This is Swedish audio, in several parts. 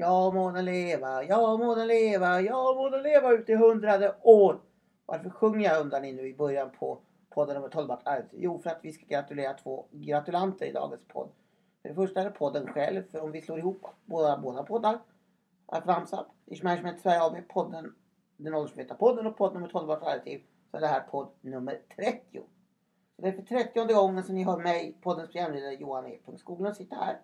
Ja må den leva, ja må den leva, ja må den leva ut i hundrade år. Varför sjunger jag undrar ni nu i början på podden nummer 12 vart arbete? Jo för att vi ska gratulera två gratulanter i dagens podd. För det första är det podden själv, för om vi slår ihop båda, båda poddar. Aframsa, Management Sverige AB, podden Den åldersmedvetna podden och podd nummer 12 vart arvet så är det här podd nummer 30. Så det är för 30 gången som ni hör mig, poddens programledare Johan E. Skoglund sitta här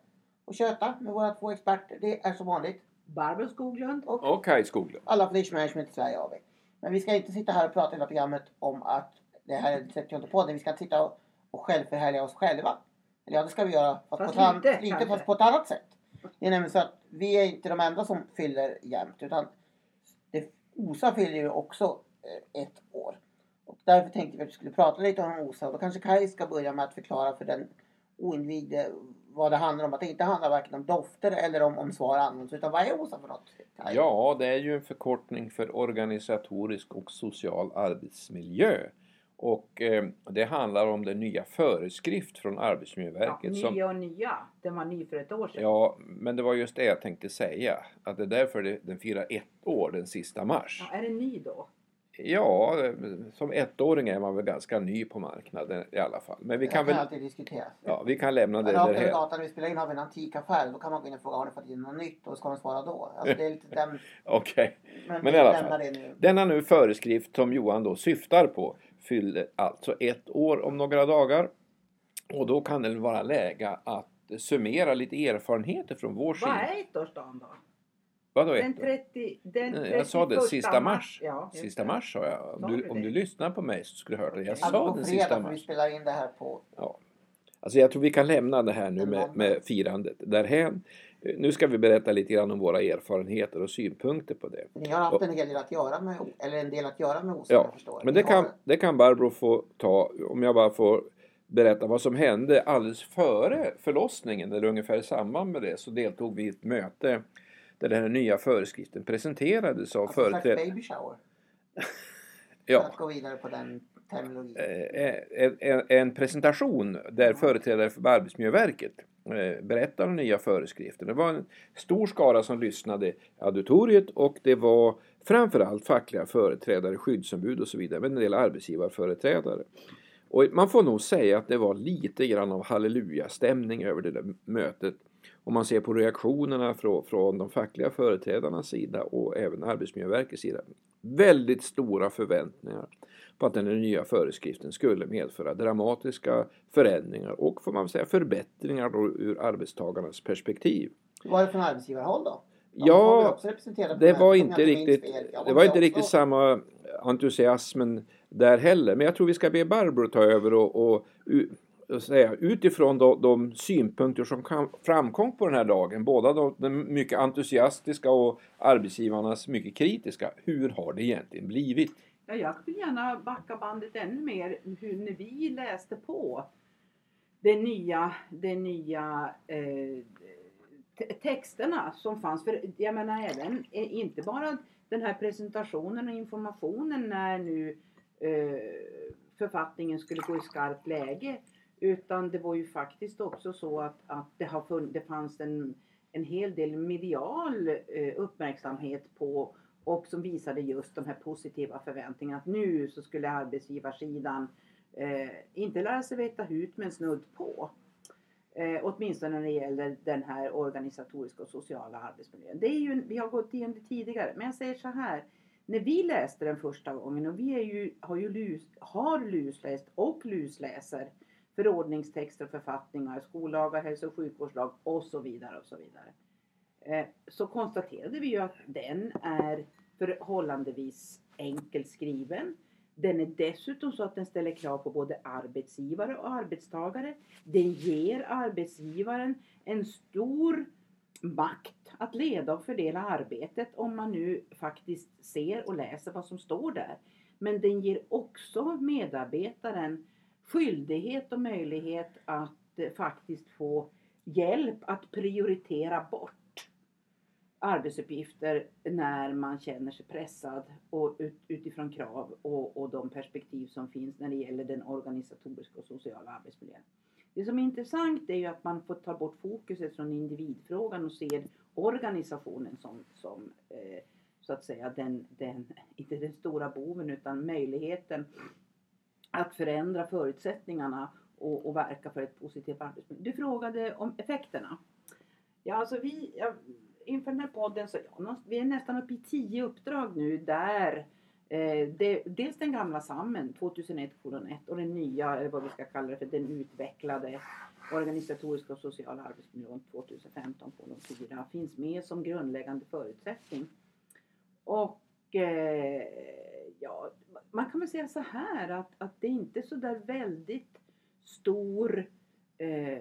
och köta med våra två experter. Det är som vanligt Barbro Skoglund. Och, och Kaj Skoglund. Alla för Management i Sverige AB. Men vi ska inte sitta här och prata hela programmet om att det här är den 30 podden. Vi ska inte sitta och, och självförhärliga oss själva. Eller ja, det ska vi göra. Fast, Fast på, ett lite, kanske. fast på ett annat sätt. Det är nämligen så att vi är inte de enda som fyller jämt. Utan det, OSA fyller ju också eh, ett år. Och därför tänkte vi att vi skulle prata lite om OSA. Och då kanske Kaj ska börja med att förklara för den oinvigde vad det handlar om. Att det inte handlar varken om dofter eller om, om svar används. Utan vad är OSA för något? Ja, det är ju en förkortning för organisatorisk och social arbetsmiljö. Och eh, det handlar om den nya föreskrift från Ja, Arbetsmiljöverket. som, nya och nya. Den var ny för ett år sedan. ja, men det var just det jag tänkte säga. Att det är därför det, den firar ett år den sista mars. Ja, är den ny då? Ja, som ettåring är man väl ganska ny på marknaden i alla fall. Men vi det kan kan väl, alltid diskuteras. ja, vi kan lämna det Rakt därhän. gatan när vi spelar in har vi en antikaffär. Då kan man gå in och fråga har ni fått in något nytt och ska de svara då? Alltså det är lite den, Okej. men, Men vi i alla lämnar fall. det nu. Denna nu föreskrift som Johan då syftar på fyller alltså ett år om några dagar. Och då kan det vara läge att summera lite erfarenheter från vår Vad sida. är ettårsdagen då? Vadå Den ett år? 30... Den Nej, Jag sa det, 31 sista mars. Ja, Sista det. mars sa jag. Om du, du om du lyssnar på mig så skulle du hört det. Jag. Alltså sa den sista för vi mars. spelar in det här på Ja. Alltså jag tror vi kan lämna det här nu med, med firandet därhän. Nu ska vi berätta lite grann om våra erfarenheter och synpunkter på det. Ni har haft en hel del att göra med, eller en del att göra med OSA Ja, jag förstår. Men Ni det kan, har- det kan Barbro få ta om jag bara får berätta vad som hände alldeles före förlossningen eller ungefär i samband med det så deltog vi i ett möte där den här nya föreskriften presenterades av Alltså en företrädare. baby shower. För Ja, att gå vidare på den terminologin. eh, en, en, en presentation där företrädare för Arbetsmiljöverket eh, berättade om nya föreskrifter. Det var en stor skara som lyssnade i auditoriet och det var framförallt fackliga företrädare, skyddsombud och så vidare, men en del arbetsgivarföreträdare. Och man får nog säga att det var lite grann av halleluja-stämning över det där mötet. Om man ser på reaktionerna från, från de fackliga företrädarnas sida och även Arbetsmiljöverkets sida. Väldigt stora förväntningar på att den nya föreskriften skulle medföra dramatiska förändringar och får man säga förbättringar då ur arbetstagarnas perspektiv. Hur var det från arbetsgivarhåll då? De Ja, det var inte riktigt, fel. Det var inte riktigt samma entusiasmen där heller. Men jag tror vi ska be Barbro ta över och, och, och säga utifrån de, de synpunkter som kan, framkom på den här dagen, båda de, de mycket entusiastiska och arbetsgivarnas mycket kritiska. Hur har det egentligen blivit? Ja, jag vill gärna backa bandet ännu mer. Hur, när vi läste på de nya, det nya eh, texterna som fanns. För jag menar även, eh, inte bara den här presentationen och informationen när nu eh, Eh, författningen skulle gå i skarpt läge. Utan det var ju faktiskt också så att, att det, har funn, det fanns en, en hel del medial eh, uppmärksamhet på och som visade just de här positiva förväntningarna att nu så skulle arbetsgivarsidan eh, inte lära sig veta hut men snudd på. Eh, åtminstone när det gäller den här organisatoriska och sociala arbetsmiljön. Det är ju, vi har gått igenom det tidigare men jag säger så här. När vi läste den första gången och vi är ju, har ju lus, har lusläst och lusläser förordningstexter och författningar, skollagar, hälso och sjukvårdslag och så vidare och så vidare. Eh, så konstaterade vi ju att den är förhållandevis enkelt skriven. Den är dessutom så att den ställer krav på både arbetsgivare och arbetstagare. Den ger arbetsgivaren en stor makt att leda och fördela arbetet om man nu faktiskt ser och läser vad som står där. Men den ger också medarbetaren skyldighet och möjlighet att eh, faktiskt få hjälp att prioritera bort arbetsuppgifter när man känner sig pressad och ut, utifrån krav och, och de perspektiv som finns när det gäller den organisatoriska och sociala arbetsmiljön. Det som är intressant är ju att man får ta bort fokuset från individfrågan och ser organisationen som, som eh, så att säga den, den, inte den stora boven utan möjligheten att förändra förutsättningarna och, och verka för ett positivt arbetsmiljö. Du frågade om effekterna. Ja, alltså vi, ja, inför den här podden så ja, vi är nästan uppe i tio uppdrag nu där eh, det, dels den gamla SAMmen 2001 1 och den nya, eller vad vi ska kalla det för, den utvecklade organisatoriska och sociala arbetsmiljön 2015 4 finns med som grundläggande förutsättning. Och eh, ja, man kan väl säga så här att, att det är inte så där väldigt stor eh,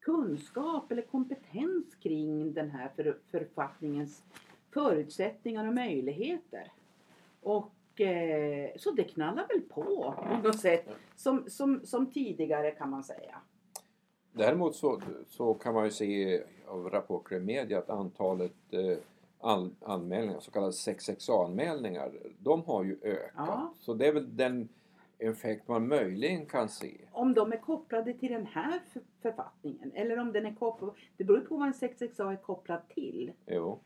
kunskap eller kompetens kring den här för, författningens förutsättningar och möjligheter. Och eh, så det knallar väl på på något sätt som, som, som tidigare kan man säga. Däremot så, så kan man ju se av rapporter i media att antalet eh, an, anmälningar, så kallade 6XA-anmälningar, de har ju ökat. Ja. Så det är väl den effekt man möjligen kan se. Om de är kopplade till den här för- författningen eller om den är kopplad, det beror på vad en 6XA är kopplad till. Jo.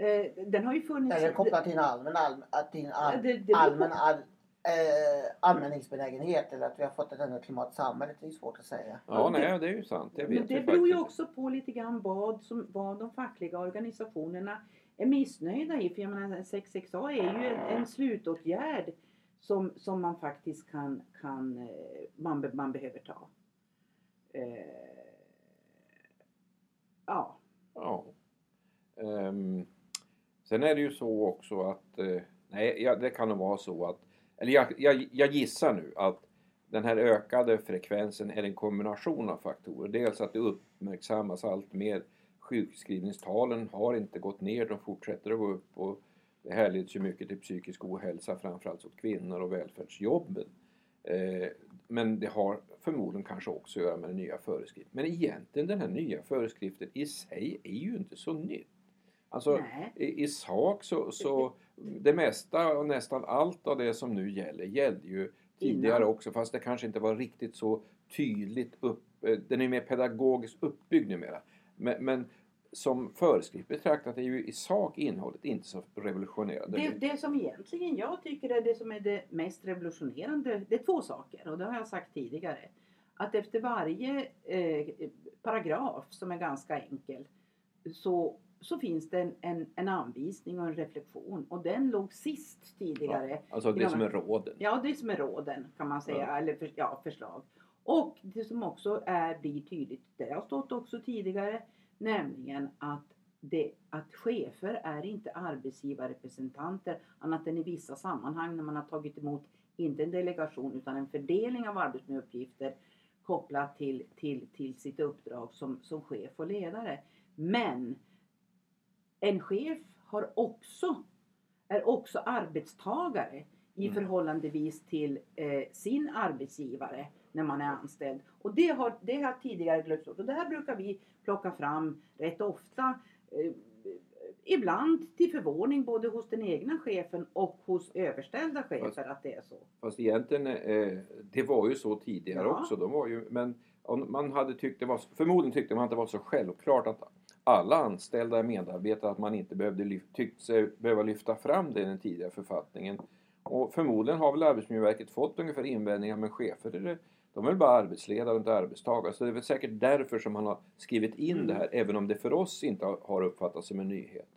Eh, den har ju funnits... Eller kopplat till en allmän, allmän, till en all, Ja, det- det beror på- allmän all, eh, användningsbenägenhet eller att vi har fått ett annat klimat i samhället. Det är svårt att säga. Ja, det- nej, det är ju sant. Det Men det beror ju också på lite grann vad, som, vad de fackliga organisationerna är missnöjda i. För jag menar 6XA är ju en, en slutåtgärd som, som man faktiskt kan, kan eh, man, man behöver ta. Eh, ja. Ja. Ehm, sen är det ju så också att, eh, nej, ja, det kan nog vara så att, eller jag, jag, jag gissar nu att den här ökade frekvensen är en kombination av faktorer. Dels att det uppmärksammas allt mer. Sjukskrivningstalen har inte gått ner, de fortsätter att gå upp och det härleds ju mycket till psykisk ohälsa framförallt åt kvinnor och välfärdsjobben. Eh, men det har förmodligen kanske också att göra med den nya föreskriften. Men egentligen den här nya föreskriften i sig är ju inte så nytt. Alltså i, i sak så, så det mesta och nästan allt av det som nu gäller gällde ju tidigare Innan. också fast det kanske inte var riktigt så tydligt upp, eh, den är mer pedagogiskt uppbyggd numera. Men, men som föreskrift betraktat är ju i sak innehållet inte så revolutionerande. Det, det som egentligen jag tycker är det som är det mest revolutionerande, det är två saker och det har jag sagt tidigare. Att efter varje eh, paragraf som är ganska enkel så, så finns det en, en, en anvisning och en reflektion och den låg sist tidigare. Alltså det Ja, som är råden. Ja, det som är råden kan man säga, Ja. eller för, ja, förslag. Och det som också är, blir tydligt, det har stått också tidigare, nämligen att, det, att chefer är inte arbetsgivarrepresentanter annat än i vissa sammanhang när man har tagit emot, inte en delegation utan en fördelning av arbetsmiljöuppgifter kopplat till, till, till sitt uppdrag som, som chef och ledare. Men en chef har också, är också arbetstagare i Mm. förhållandevis till eh, sin arbetsgivare när man är anställd. Och det har, det har tidigare glömts bort. Och det här brukar vi plocka fram rätt ofta. Eh, ibland till förvåning både hos den egna chefen och hos överställda chefer Fast- att det är så. Fast egentligen, eh, det var ju så tidigare Ja. också. De var ju, men man hade tyckt det var, förmodligen tyckte man att det var så självklart att alla anställda medarbetare att man inte behövde lyf, tyckte sig behöva lyfta fram det i den tidigare författningen. Och förmodligen har väl Arbetsmiljöverket fått ungefär invändningar men chefer de är väl bara arbetsledare och inte arbetstagare. Så det är väl säkert därför som man har skrivit in Mm. det här även om det för oss inte har- uppfattats som en nyhet.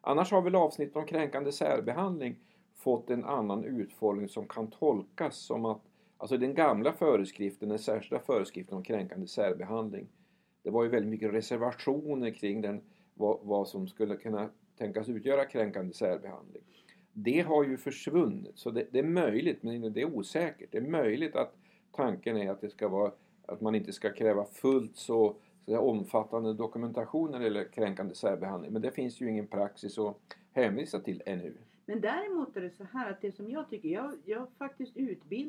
Annars har väl avsnitt om kränkande särbehandling fått en annan utformning som kan tolkas som att Alltså den gamla föreskriften, den särskilda föreskriften om kränkande särbehandling. Det var ju väldigt mycket reservationer kring den, vad, vad som skulle kunna tänkas utgöra kränkande särbehandling. Det har ju försvunnit, så det, det är möjligt, men det är osäkert. Det är möjligt att tanken är att det ska vara att man inte ska kräva fullt så, så omfattande dokumentation när det gäller kränkande särbehandling. Men det finns ju ingen praxis att hänvisa till ännu. Men däremot är det så här att det som jag tycker, jag, jag faktiskt utbildar